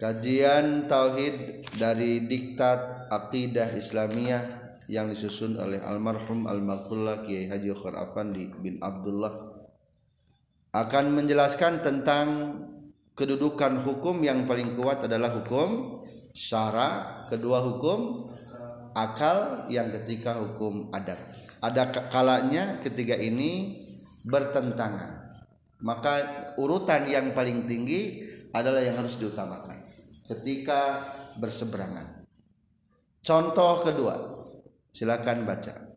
Kajian Tauhid dari Diktat Aqidah Islamiyah yang disusun oleh almarhum Al-Maqullah Kiai Haji Khor Afandi bin Abdullah akan menjelaskan tentang kedudukan hukum yang paling kuat adalah hukum syara, kedua hukum akal, yang ketiga hukum adat. Ada kalanya ketiga ini bertentangan. Maka urutan yang paling tinggi adalah yang harus diutamakan ketika berseberangan. Contoh kedua, silakan baca.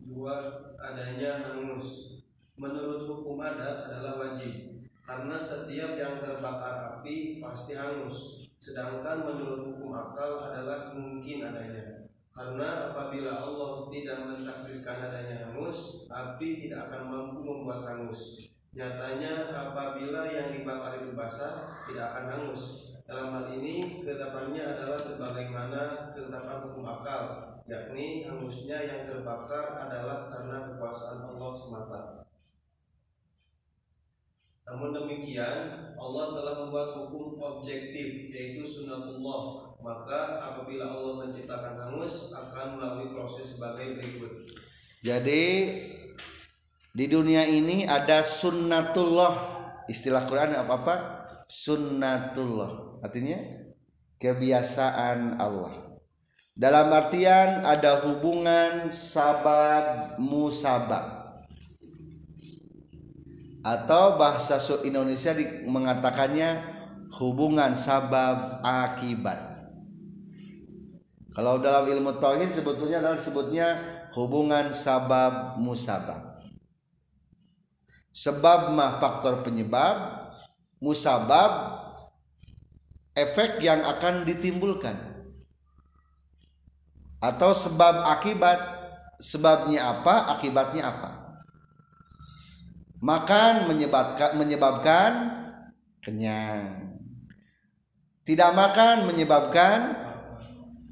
Dua adanya hangus. Menurut hukum adat adalah wajib karena setiap yang terbakar api pasti hangus. Sedangkan menurut hukum akal adalah mungkin adanya. Karena apabila Allah tidak mentakdirkan adanya hangus, api tidak akan mampu membuat hangus. Nyatanya apabila yang dibakar itu basah, tidak akan hangus. Dalam hal ini ketetapannya adalah sebagaimana ketetapan hukum akal, yakni hangusnya yang terbakar adalah karena kekuasaan Allah semata. Namun demikian, Allah telah membuat hukum objektif yaitu sunnatullah. Maka apabila Allah menciptakan hangus akan melalui proses sebagai berikut. Jadi di dunia ini ada sunnatullah. Istilah Quran apa apa? Sunnatullah. Artinya kebiasaan Allah. Dalam artian ada hubungan sabab musabab atau bahasa Indonesia mengatakannya hubungan sabab akibat. Kalau dalam ilmu tauhid sebetulnya adalah sebutnya hubungan sabab musabab. Sebab mah faktor penyebab, musabab efek yang akan ditimbulkan. Atau sebab akibat, sebabnya apa, akibatnya apa. Makan menyebabkan menyebabkan kenyang. Tidak makan menyebabkan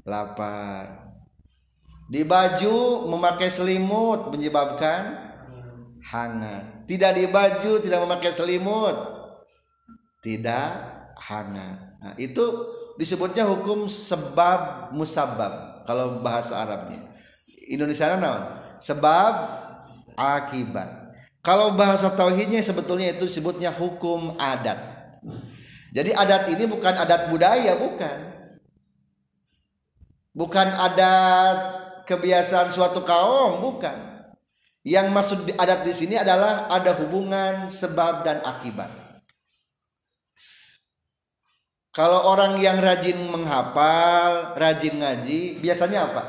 lapar. Di baju memakai selimut menyebabkan hangat tidak di baju tidak memakai selimut tidak hangat nah, itu disebutnya hukum sebab musabab kalau bahasa Arabnya Indonesia naon sebab akibat kalau bahasa tauhidnya sebetulnya itu disebutnya hukum adat. Jadi adat ini bukan adat budaya, bukan. Bukan adat kebiasaan suatu kaum, bukan. Yang maksud adat di sini adalah ada hubungan sebab dan akibat. Kalau orang yang rajin menghafal, rajin ngaji, biasanya apa?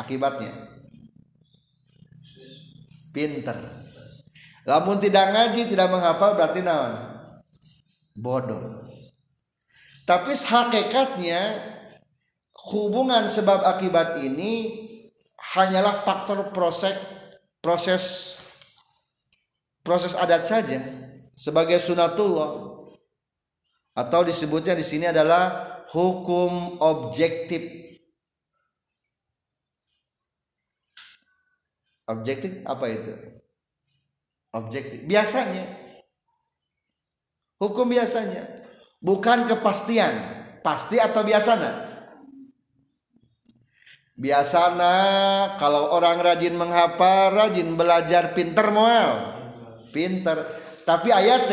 Akibatnya pinter lamun tidak ngaji tidak menghafal berarti naon bodoh tapi hakikatnya hubungan sebab akibat ini hanyalah faktor proses proses proses adat saja sebagai sunatullah atau disebutnya di sini adalah hukum objektif Objektif apa itu? Objektif. Biasanya hukum biasanya bukan kepastian, pasti atau biasanya. Biasanya kalau orang rajin menghafal, rajin belajar pinter moal. Pinter. Tapi ayat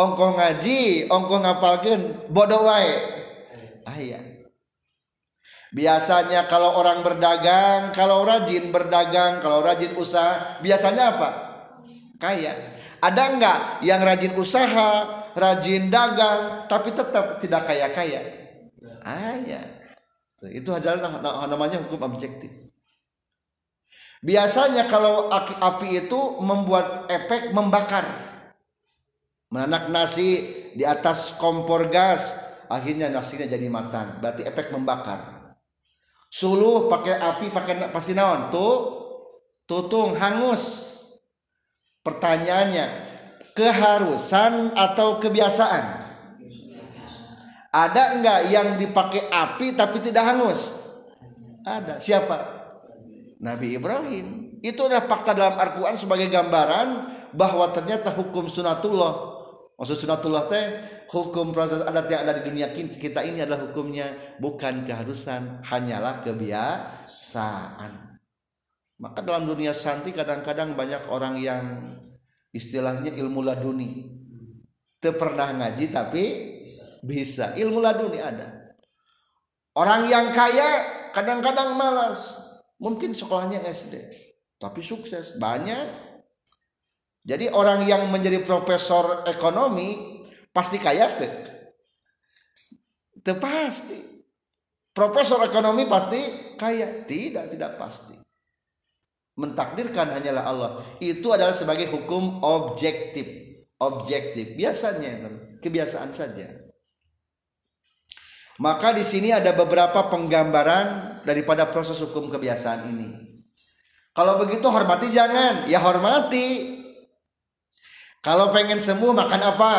ongko ngaji, ongko ngapalkeun bodoh wae. Ayat Biasanya kalau orang berdagang, kalau rajin berdagang, kalau rajin usaha, biasanya apa? Kaya. Ada enggak yang rajin usaha, rajin dagang, tapi tetap tidak kaya-kaya? Ah ya. Itu adalah namanya hukum objektif. Biasanya kalau api itu membuat efek membakar. Menanak nasi di atas kompor gas, akhirnya nasinya jadi matang. Berarti efek membakar suluh pakai api pakai pasti naon tuh tutung hangus pertanyaannya keharusan atau kebiasaan ada enggak yang dipakai api tapi tidak hangus? Ada. Siapa? Nabi Ibrahim. Itu adalah fakta dalam Al-Quran sebagai gambaran bahwa ternyata hukum sunatullah maksud sunatullah teh hukum proses adat yang ada di dunia kita ini adalah hukumnya bukan keharusan hanyalah kebiasaan. Maka dalam dunia santri kadang-kadang banyak orang yang istilahnya ilmu laduni. Te pernah ngaji tapi bisa. Ilmu laduni ada. Orang yang kaya kadang-kadang malas. Mungkin sekolahnya SD tapi sukses. Banyak. Jadi orang yang menjadi profesor ekonomi pasti kaya tuh Tuh pasti. Profesor ekonomi pasti kaya. Tidak tidak pasti. Mentakdirkan hanyalah Allah. Itu adalah sebagai hukum objektif. Objektif. Biasanya itu. Kebiasaan saja maka di sini ada beberapa penggambaran daripada proses hukum kebiasaan ini. Kalau begitu hormati jangan. Ya hormati. Kalau pengen sembuh makan apa?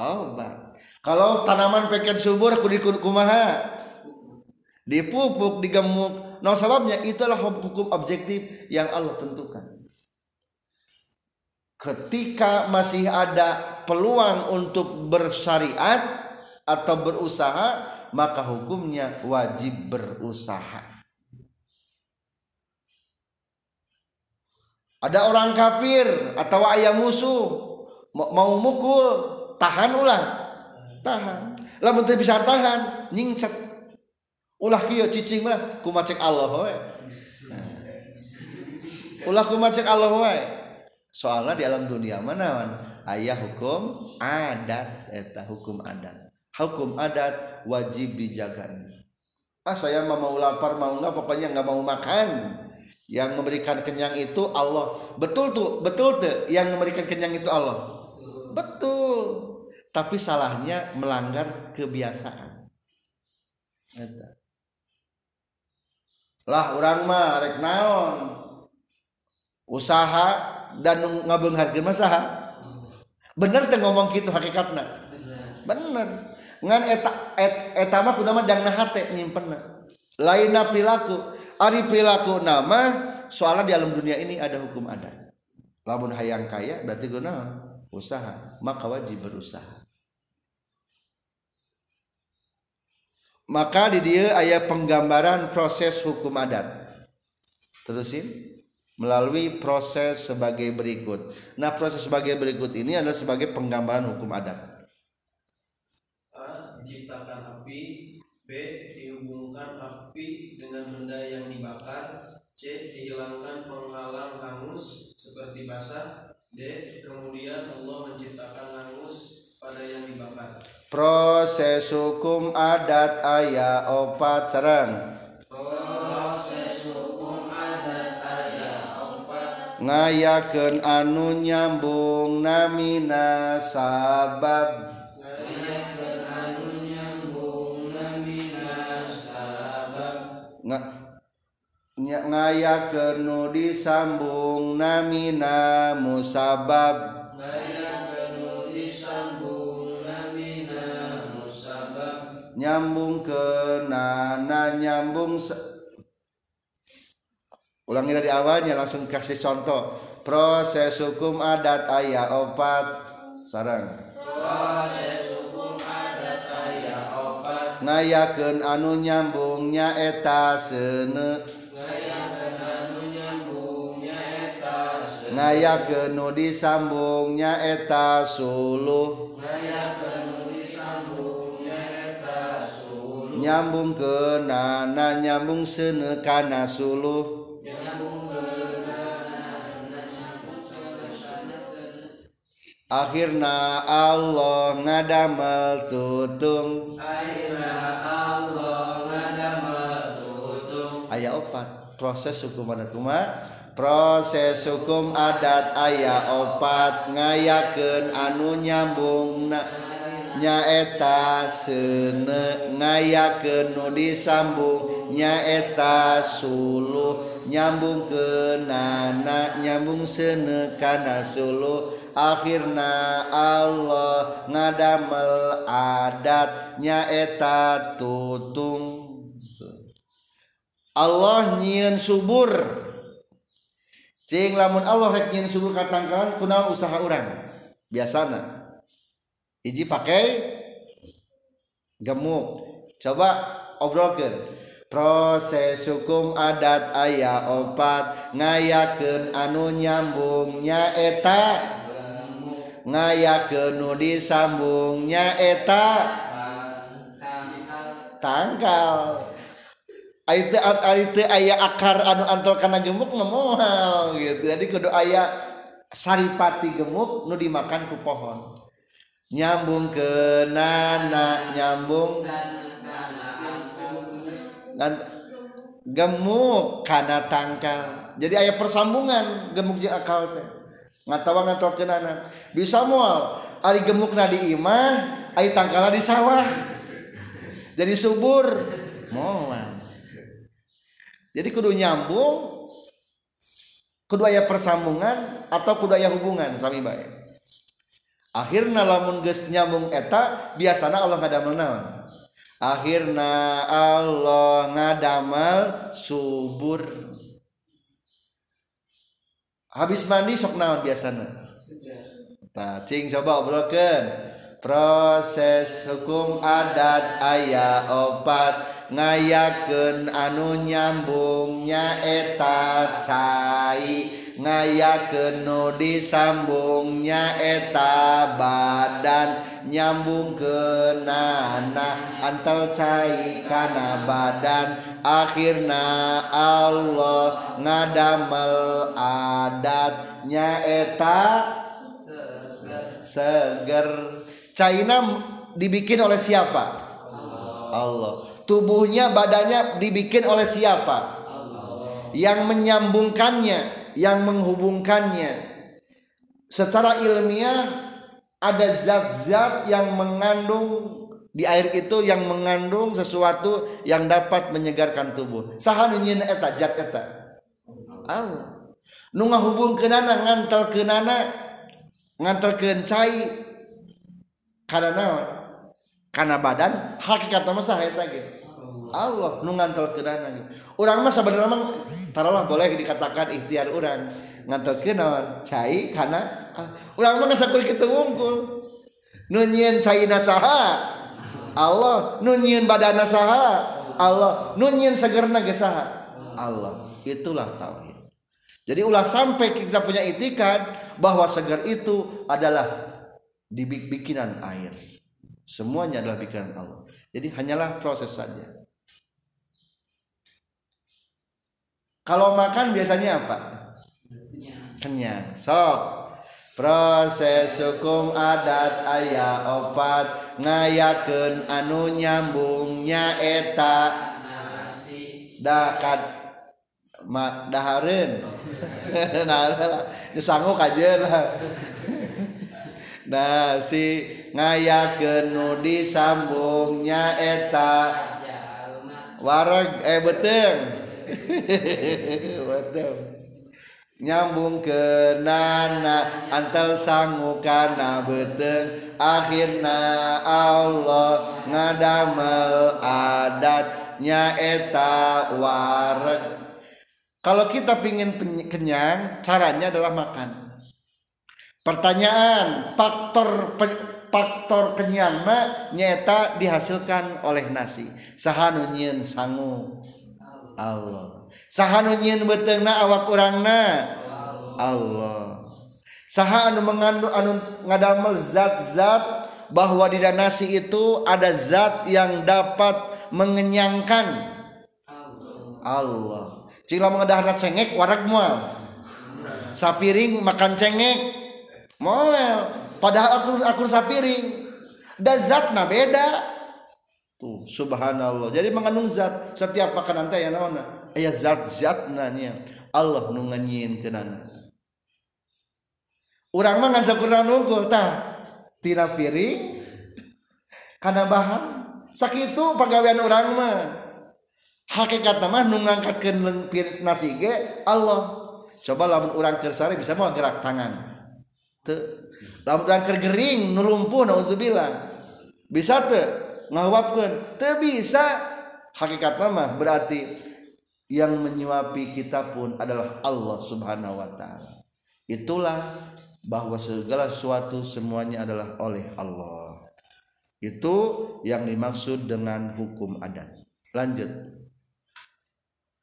Obat. Kalau tanaman pengen subur kudu kumaha? Dipupuk digemuk. Nah sebabnya itulah hukum objektif yang Allah tentukan. Ketika masih ada peluang untuk bersyariat atau berusaha, maka hukumnya wajib berusaha. Ada orang kafir atau ayah musuh mau mukul, tahan ulang, tahan. Lah bisa tahan, nyingset ulah kieu cicing mah kumaha cek Allah we ulah kumaha cek Allah we soalnya di alam dunia mana ayah hukum adat eta hukum adat hukum adat wajib dijaganya ah saya mau lapar mau nggak pokoknya nggak mau makan. Yang memberikan kenyang itu Allah. Betul tuh betul tuh. Yang memberikan kenyang itu Allah. Betul. Tapi salahnya melanggar kebiasaan. Eta. Lah orang mah rek naon? Usaha dan ngabeungharkeun masaha bener teh ngomong gitu hakikatna? Bener ngan eta et, eta mah kudu mah jangna hate nyimpenna. Lainna perilaku ari perilaku nama soalnya di alam dunia ini ada hukum adat. Lamun hayang kaya berarti guna usaha maka wajib berusaha. Maka di dia ayat penggambaran proses hukum adat. Terusin. Melalui proses sebagai berikut. Nah proses sebagai berikut ini adalah sebagai penggambaran hukum adat A. Diciptakan api B. Dihubungkan api dengan benda yang dibakar C. Dihilangkan penghalang hangus seperti basah D. Kemudian Allah menciptakan hangus pada yang dibakar. Proses hukum adat ayah opat sarang. Proses hukum adat ayah opat. Ngayakeun anu nyambung namina sabab. ngaya kenu disambung namina musabab. Nyambung ke nana nyambung ulangi dari awalnya langsung kasih contoh. Proses hukum adat ayah opat. Sarang. Proses hukum adat ayah opat. Ngayakeun anu nyambung nyambungnya eta sene. Ngayakeun nu disambungnya eta suluh. Nyambung ke nana nyambung sene kana suluh. Akhirna Allah ngadamel tutung. akhirna Allah proses hukum adat kuma proses hukum adat ayah opat ngayaken anu nyambung na nyaeta sene ngayaken nu disambung nyaeta suluh nyambung ke nana nyambung sene kana suluh. Akhirna Allah ngadamel adat nyaeta tutung. Allah nyiin subur. Cing lamun Allah rek nyiin subur katangkalan kunaon usaha orang biasana. Hiji pakai gemuk. Coba obrolkan proses hukum adat ayah opat. Ngayakeun anu nyambungnya eta ngayaken nu disambungnya eta tangkal. Itu itu ayah akar anu antol karena gemuk memohal gitu. Jadi kudu ayah saripati gemuk nu dimakan ku pohon. Nyambung ke nana nyambung. Gemuk karena tangkal. Jadi ayah persambungan gemuk jeung akal teh. Ngatawa ngatol ke nana. Bisa mual ari gemuk di imah ari tangkal di sawah. Jadi subur. Moal jadi kudu nyambung kudu aya persambungan atau kudu aya hubungan sami bae. Akhirna lamun geus nyambung eta biasana Allah ngadamel naon? Akhirna Allah ngadamal subur. Habis mandi sok naon biasana? Tah cing coba obrolkeun proses hukum adat ayah obat ngayaken anu nyambungnya eta cair ngayaken nu disambungnya eta badan. Nyambung ke nana antal cair karena badan. Akhirnya Allah ngadamel adatnya eta seger China dibikin oleh siapa? Allah. Tubuhnya badannya dibikin oleh siapa? Yang menyambungkannya yang menghubungkannya. Secara ilmiah ada zat-zat yang mengandung di air itu yang mengandung sesuatu yang dapat menyegarkan tubuh. Saha nyin eta zat eta. Allah. Nu ngahubungkeunana ngantel keunana ngantelkeun cai karena karena badan hakikat nama sah eta Allah nu ngantelkeun gitu. urang mah sebenarnya mah taruhlah boleh dikatakan ikhtiar urang. Ngantelkeun naon? Cai karena ah, urang mah sakur kitu wungkul nu nyieun caina Allah nu nyieun badanna saha? Allah nu nyieun segerna ge saha? Allah itulah tauhid. Jadi ulah sampai kita punya itikad bahwa segar itu adalah di bikinan air. Semuanya adalah bikinan Allah. Jadi hanyalah proses saja. Kalau makan biasanya apa? Kenyang. Sok. Proses hukum adat ayah opat ngayaken anu nyambungnya eta dakat mak dahareun nah sanggup aja lah nasi ngayakeun nu disambungnya eta. Warag eh beteng beteng nyambung ke nana antal sangu kana beteng akhirna Allah ngadamel adatnya eta wareg. Kalau kita pingin kenyang caranya adalah makan pertanyaan faktor faktor kenyangna nyata dihasilkan oleh nasi sahanu nyin sangu Allah sahanu nyin betengna awak urangna Allah saha anu mengandung anu ngadamel zat-zat bahwa di nasi itu ada zat yang dapat mengenyangkan Allah. Allah. Cing lamun cengat cengek warak mual. Sapiring makan cengek moel. Padahal akur akur sapiring dan zatna beda. Tuh subhanallah. Jadi mengandung zat. Setiap makanan teh ya naona aya zat zatna nya. Allah nu nganyinkeunana urang mah ngan sakurna nungkul tah. Tina piring karena bahan. Sakitu pagawean orang mah. Hakikat mah nu ngangkatkeun nasi ge Allah. Coba lamun urang kersari bisa mau gerak tangan. Lamun keur gering nu lumpuh nauzubillah. Bisa teu ngawapkeun teu bisa. Hakikat mah berarti yang menyuapi kita pun adalah Allah Subhanahu wa taala. Itulah bahwa segala sesuatu semuanya adalah oleh Allah. Itu yang dimaksud dengan hukum adat. Lanjut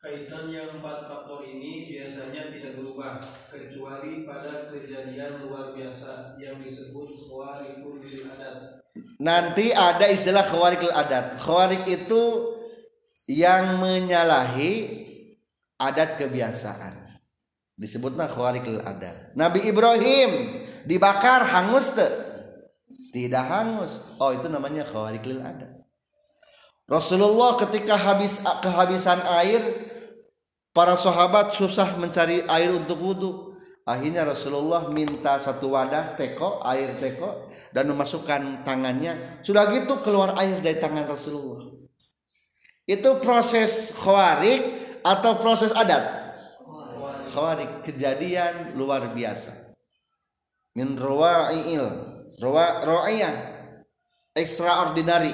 Kaitan yang empat faktor ini biasanya tidak berubah kecuali pada kejadian luar biasa yang disebut khawarikul adat. Nanti ada istilah khawarikul adat. Khawarik itu yang menyalahi adat kebiasaan. Disebutnya khawarikul adat. Nabi Ibrahim dibakar hangus te? Tidak hangus. Oh itu namanya khawarikul adat. Rasulullah ketika habis kehabisan air para sahabat susah mencari air untuk wudhu. Akhirnya Rasulullah minta satu wadah teko air teko dan memasukkan tangannya. Sudah gitu keluar air dari tangan Rasulullah. Itu proses khawarik atau proses adat? Khawarik. Kejadian luar biasa. Min rawa'il rawa'iyah extraordinary.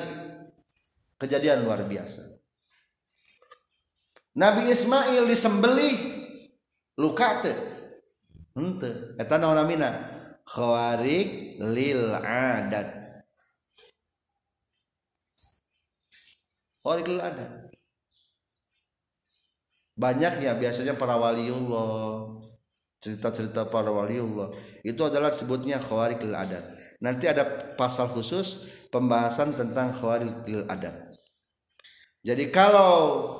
Kejadian luar biasa Nabi Ismail disembelih. Luka teu henteu eta naon namina khawarik lil adat. Khawarik lil adat. Banyak ya biasanya para waliullah. Cerita-cerita para waliullah. Itu adalah sebutnya khawarik lil adat. Nanti ada pasal khusus pembahasan tentang khawarik lil adat. Jadi kalau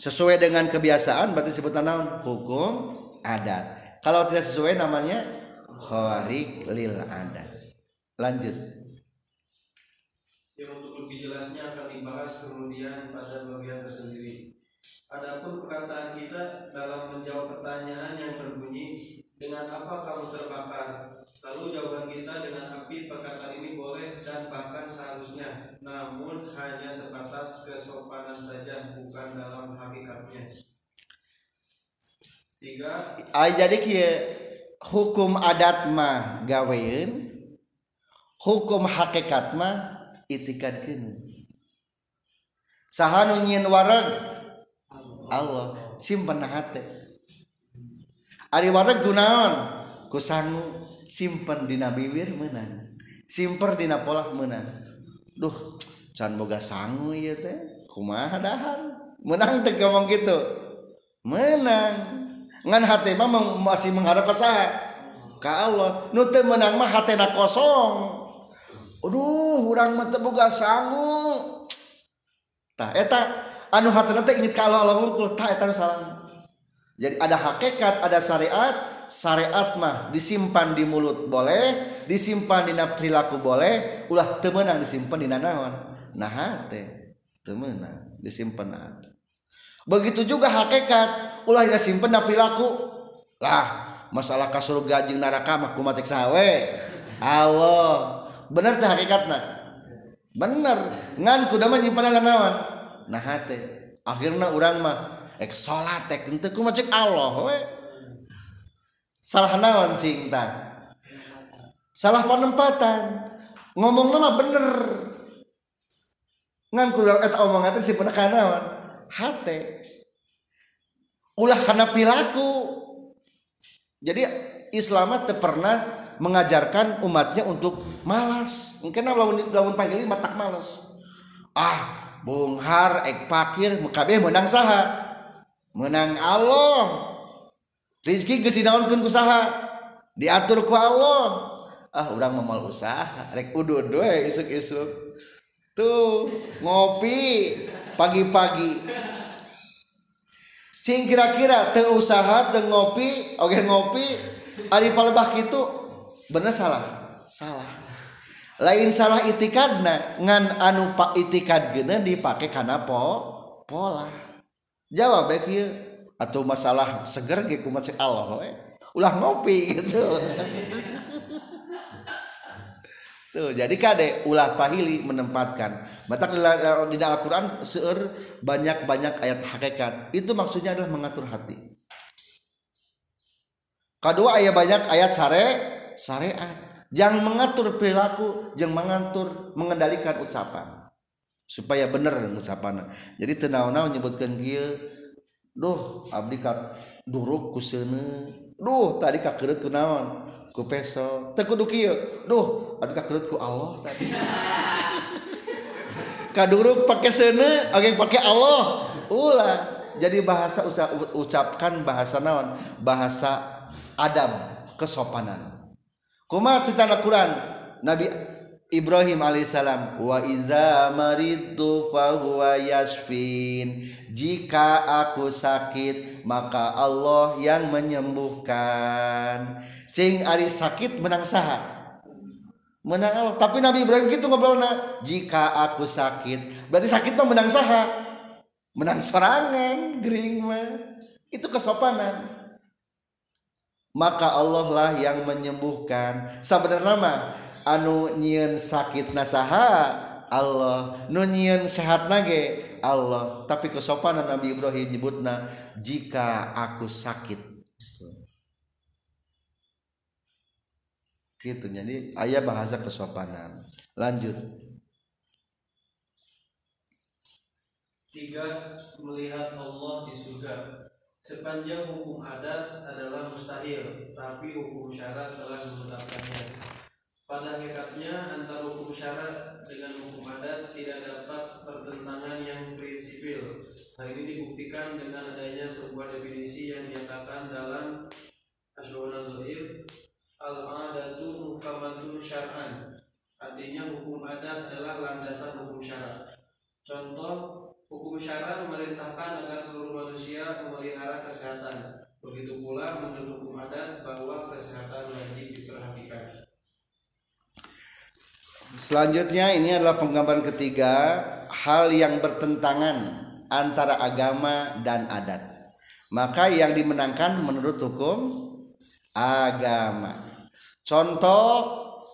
sesuai dengan kebiasaan berarti sebut naon? Hukum adat. Kalau tidak sesuai namanya khawarik lil adat. Lanjut. Yang untuk lebih jelasnya akan dibahas kemudian pada bagian tersendiri. Adapun perkataan kita dalam menjawab pertanyaan yang berbunyi dengan apa kamu terbakar? Lalu jawaban kita dengan api perkataan ini boleh dan bahkan seharusnya. Namun hanya sebatas kesopanan saja bukan dalam hakikatnya. Tiga. Ay, jadi kia hukum adat mah gaweun hukum hakikat mah itikadkeun saha nu nyieun wareg Allah. Simpen hate Ari wareg gunaon. Kusangu simpen dina bibir menang simper dina pola menang duh can boga sangu ieu teh kumaha dahar menang teh ngomong gitu. Menang ngan hati mah masih mengharap ke saha? Ka Allah. Nu teu menang mah hatena kosong. Aduh urang mah teu boga sangu. Tah eta. Anu hatena teh inget ka Allah Allah unggul tah eta salah. Jadi ada hakikat, ada syariat, syariat mah disimpan di mulut boleh, disimpan di perilaku boleh, ulah temenang disimpan di naon. Nah hati, temenang disimpan hati. Begitu juga hakikat, ulah disimpan di perilaku. Lah, masalah kasur gajing neraka mah kumatik sawe. Allah, bener teh hakikatna. Bener, ngan kuda mah nyimpan naon. Nah hati, akhirnya orang mah ek salat tek teu kumaha cek Allah we. Salah naon cinta salah penempatan. Ngomong nama bener. Ngan kudu eta omongan teh simpen kana naon hate. Ulah karena perilaku. Jadi Islam teu pernah mengajarkan umatnya untuk malas. Mungkin lawan lawan pahili matak malas. Ah bunghar ek pakir kabeh menang saha menang Allah. Rizki gesinaunkan usaha diatur ku Allah. Ah orang memal usaha. Rek udud we isuk-isuk. Tuh ngopi pagi-pagi. Cing kira-kira teu usaha teu ngopi oke ngopi ari palebah kitu bener salah? Salah. Lain salah itikadna ngan anu pak itikad gene dipake kana po pola jawab baik ya atau masalah seger ge kumaha cek Allah we ulah ngopi gitu. Tuh jadi kade ulah pahili menempatkan. Batak di Al-Quran seueur banyak-banyak ayat hakikat. Itu maksudnya adalah mengatur hati. Kedua ayat banyak ayat sare syariat yang mengatur perilaku yang mengatur mengendalikan ucapan supaya bener ngucapana jadi tenau-nau nyebutkan kia duh abdi ka duruk kusene seuneu duh tadi ka keureuut ku naon? Ku peso teu kudu kieu. Duh abdi ka keureuut ku Allah tadi. Kaduruk pakai seuneu oge pakai Allah. Ulah jadi bahasa usah ucapkan bahasa naon? Bahasa adab kesopanan. Kumaha citana Quran? Nabi Ibrahim alaihissalam wa iza maritu fahuwa jika aku sakit maka Allah yang menyembuhkan. Cing ari sakit menang saha? Menang Allah. Tapi Nabi Ibrahim gitu ngobrolna. Jika aku sakit berarti sakit mah menang saha? Menang serangan gering mah. Itu kesopanan. Maka Allah lah yang menyembuhkan. Sebenarnya mah anu nyiin sakit nasaha Allah. Nunyiin sehat nage Allah. Tapi kesopanan Nabi Ibrahim nyebutna jika aku sakit. Gitu jadi ayah bahasa kesopanan. Lanjut. Tiga melihat Allah di surga. Sepanjang hukum adat adalah mustahil tapi hukum syarat telah menetapkannya pada hakikatnya antara hukum syarat dengan hukum adat tidak dapat pertentangan yang prinsipil. Hal ini dibuktikan dengan adanya sebuah definisi yang dinyatakan dalam Asyurul Zuhir Al-adatu mukamatun syar'an. Artinya hukum adat adalah landasan hukum syarat. Contoh Hukum syarat memerintahkan agar seluruh manusia memelihara kesehatan. Begitu pula menurut hukum adat bahwa kesehatan wajib diperhatikan Selanjutnya ini adalah penggambaran ketiga hal yang bertentangan antara agama dan adat. Maka yang dimenangkan menurut hukum agama. Contoh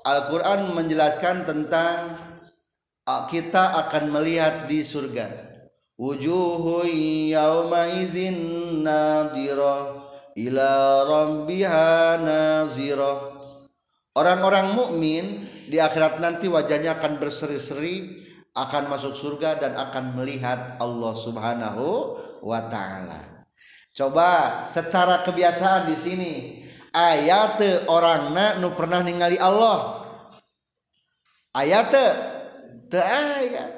Al-Qur'an menjelaskan tentang kita akan melihat di surga. Wujuhu yawma idzin ila rabbiha. Orang-orang mukmin di akhirat nanti wajahnya akan berseri-seri akan masuk surga dan akan melihat Allah Subhanahu wa taala. Coba secara kebiasaan di sini ayat orangna nu pernah ningali Allah. Ayat teu ayat.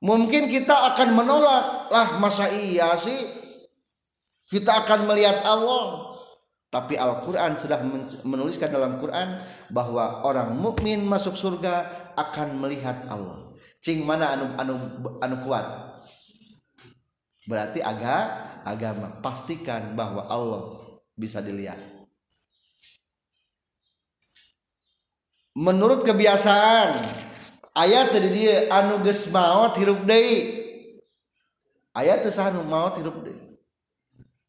Mungkin kita akan menolak, lah masa iya sih kita akan melihat Allah tapi Al-Quran sudah menuliskan dalam Quran bahwa orang mukmin masuk surga akan melihat Allah. Cing mana anu anu anu kuat? Berarti agak agama pastikan bahwa Allah bisa dilihat. Menurut kebiasaan ayat tadi dia anu geus maot hirup deui. Ayat teh anu maot hirup deui.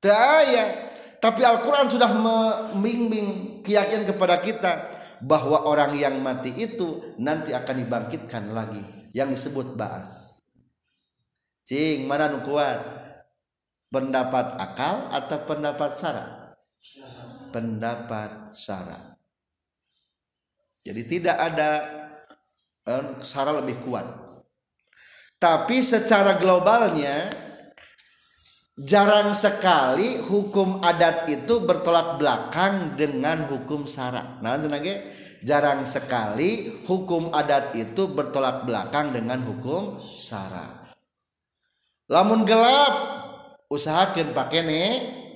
Teu aya tapi Al-Quran sudah membimbing keyakinan kepada kita bahwa orang yang mati itu nanti akan dibangkitkan lagi yang disebut baas. Cing, mana nu kuat? Pendapat akal atau pendapat sara? Pendapat sara. Jadi tidak ada eh, sara lebih kuat. Tapi secara globalnya jarang sekali hukum adat itu bertolak belakang dengan hukum sara. Nah, senage jarang sekali hukum adat itu bertolak belakang dengan hukum sara. Lamun gelap, usahakan pakai ne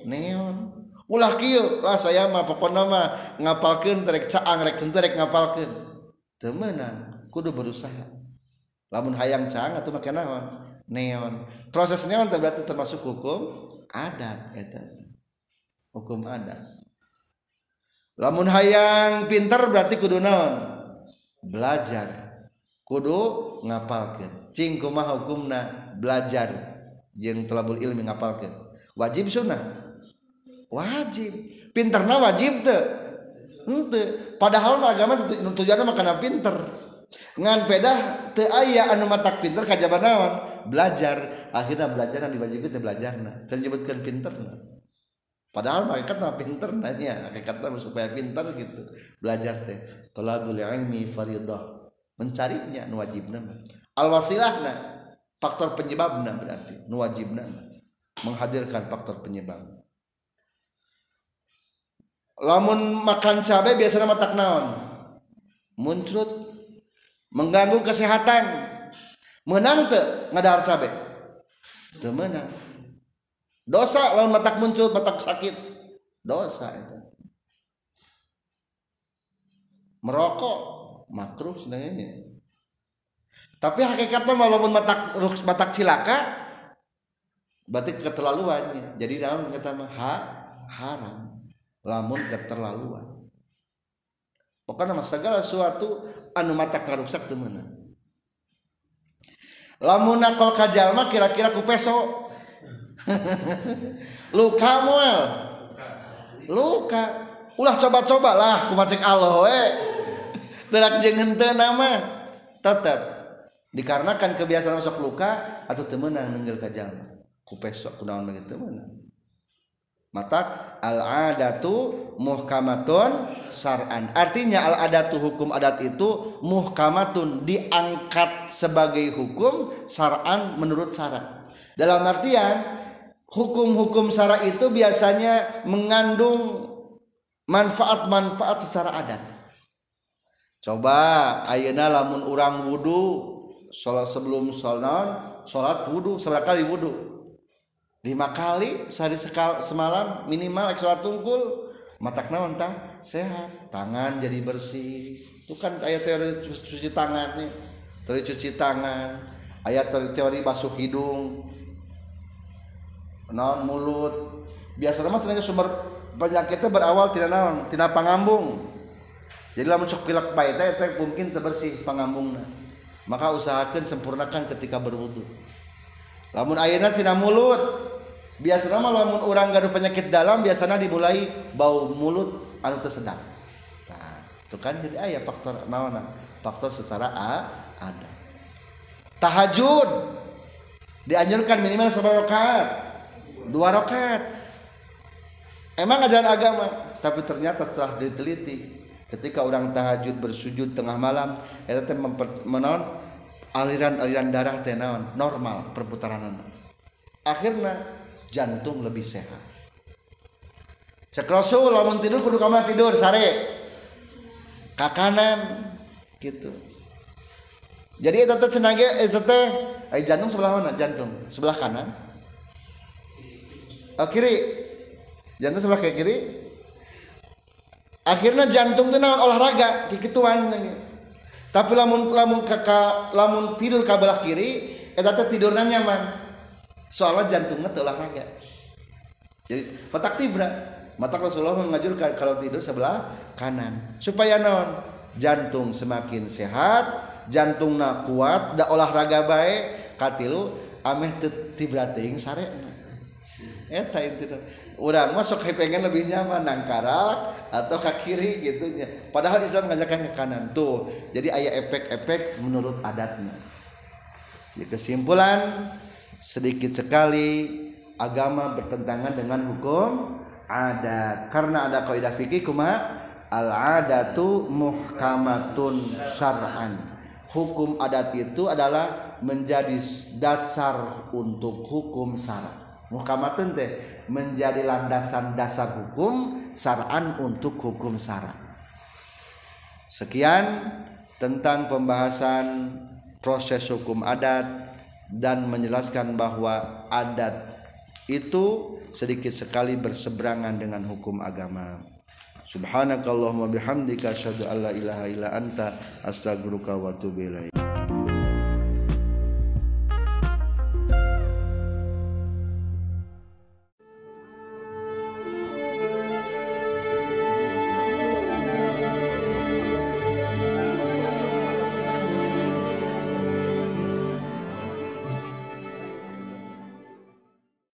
neon. Ulah kieu lah saya mah pokokna mah ngapalkeun terek caang rek terek ngapalkeun. Temenan, kudu berusaha. lamun hayang cang atau makan naon? Neon. Proses neon berarti termasuk hukum adat eta. Hukum adat. Lamun hayang pinter berarti kudu naon? Belajar. Kudu ngapalkan cing kumah hukumna? Belajar. Jeng telabul ilmi ngapalkan wajib sunnah? Wajib. Pinterna wajib te ente padahal agama tujuannya makanan pinter. Ngan pedah teu aya anu matak pinter kajaba naon? Belajar. Akhirnya belajar di baju kita belajar nah disebutkan pinter nah padahal hakikat mah pinter nanya hakikat supaya pinter gitu. Belajar teh. Talabul ilmi faridah. Mencarinya nu wajibna al wasilahna faktor penyebabna berarti. Nu wajibna menghadirkan faktor penyebab. Lamun makan cabai biasanya matak naon? Muncrut mengganggu kesehatan. Menang tuh ngadar cabai tuh menang. Dosa lamun matak muncul matak sakit. Dosa itu merokok makruh sebenarnya. Tapi hakikatnya walaupun matak matak cilaka berarti keterlaluan. Jadi dalam kata mah ha, haram. Lamun keterlaluan pokoknya nama segala sesuatu anu mata karuksak temena lamun nakol kajalma kira-kira ku peso. Luka mual luka. Ulah coba-coba lah ku macek Allah we terak jeung nama tetap dikarenakan kebiasaan sok luka atau temenan nenggel kajalma ku peso ku naon begitu temenang mata al adatu muhkamatun sar'an artinya al adatu hukum adat itu muhkamatun diangkat sebagai hukum sar'an menurut syarat dalam artian hukum-hukum sara itu biasanya mengandung manfaat-manfaat secara adat. Coba ayeuna lamun urang wudu salat sebelum salat salat wudu sekali wudu lima kali sehari sekal semalam minimal ek sholat tungkul matak naon tah? Sehat. Tangan jadi bersih. Itu kan ayat teori cuci tangan nih. Teori cuci tangan. Ayat teori, teori basuh hidung. Naon mulut. Biasa mah sebenarnya sumber penyakitnya berawal tidak naon? Tidak pangambung. Jadi lamun sok pilek baik teh mungkin terbersih pangambungna. Maka usahakan sempurnakan ketika berwudu. Lamun ayana tidak mulut biasa nama lamun orang gaduh penyakit dalam biasanya dimulai bau mulut anu tersedap nah, itu kan jadi ayah faktor nawana faktor secara A ada. Tahajud. Dianjurkan minimal seberapa rakaat. Dua rakaat. Emang ajaran agama tapi ternyata setelah diteliti ketika orang tahajud bersujud tengah malam itu menon aliran-aliran darah tenawan normal perputaran akhirnya jantung lebih sehat. Cek rasul lamun tidur kudu kamar tidur sare. Ke kanan gitu. Jadi itu teh cenage itu teh jantung sebelah mana? Jantung. Sebelah kanan. Oh, kiri. Jantung sebelah kayak kiri. Akhirnya jantung itu naon? Olahraga kikituan tapi lamun lamun kakak lamun tidur kabelah kiri eta teh tidurna nyaman soalnya jantungnya olahraga jadi matak tibra. Matak Rasulullah mengajurkan kalau tidur sebelah kanan. Supaya non jantung semakin sehat jantung nak kuat da olahraga baik katilu ameh tibra ting sare. Eta itu orang masuk pengen lebih nyaman nangkarak atau ke kiri gitu padahal Islam mengajarkan ke kanan tuh. Jadi ayah efek-efek menurut adatnya. Jadi kesimpulan sedikit sekali agama bertentangan dengan hukum adat karena ada kaidah fikih kuma al adatu muhkamatun syar'an. Hukum adat itu adalah menjadi dasar untuk hukum syara muhkamatun teh menjadi landasan dasar hukum syar'an untuk hukum syara sekian tentang pembahasan proses hukum adat dan menjelaskan bahwa adat itu sedikit sekali berseberangan dengan hukum agama. Subhanakallahumma bihamdika asyhadu an la ilaha illa anta astaghfiruka wa atubu ilaik.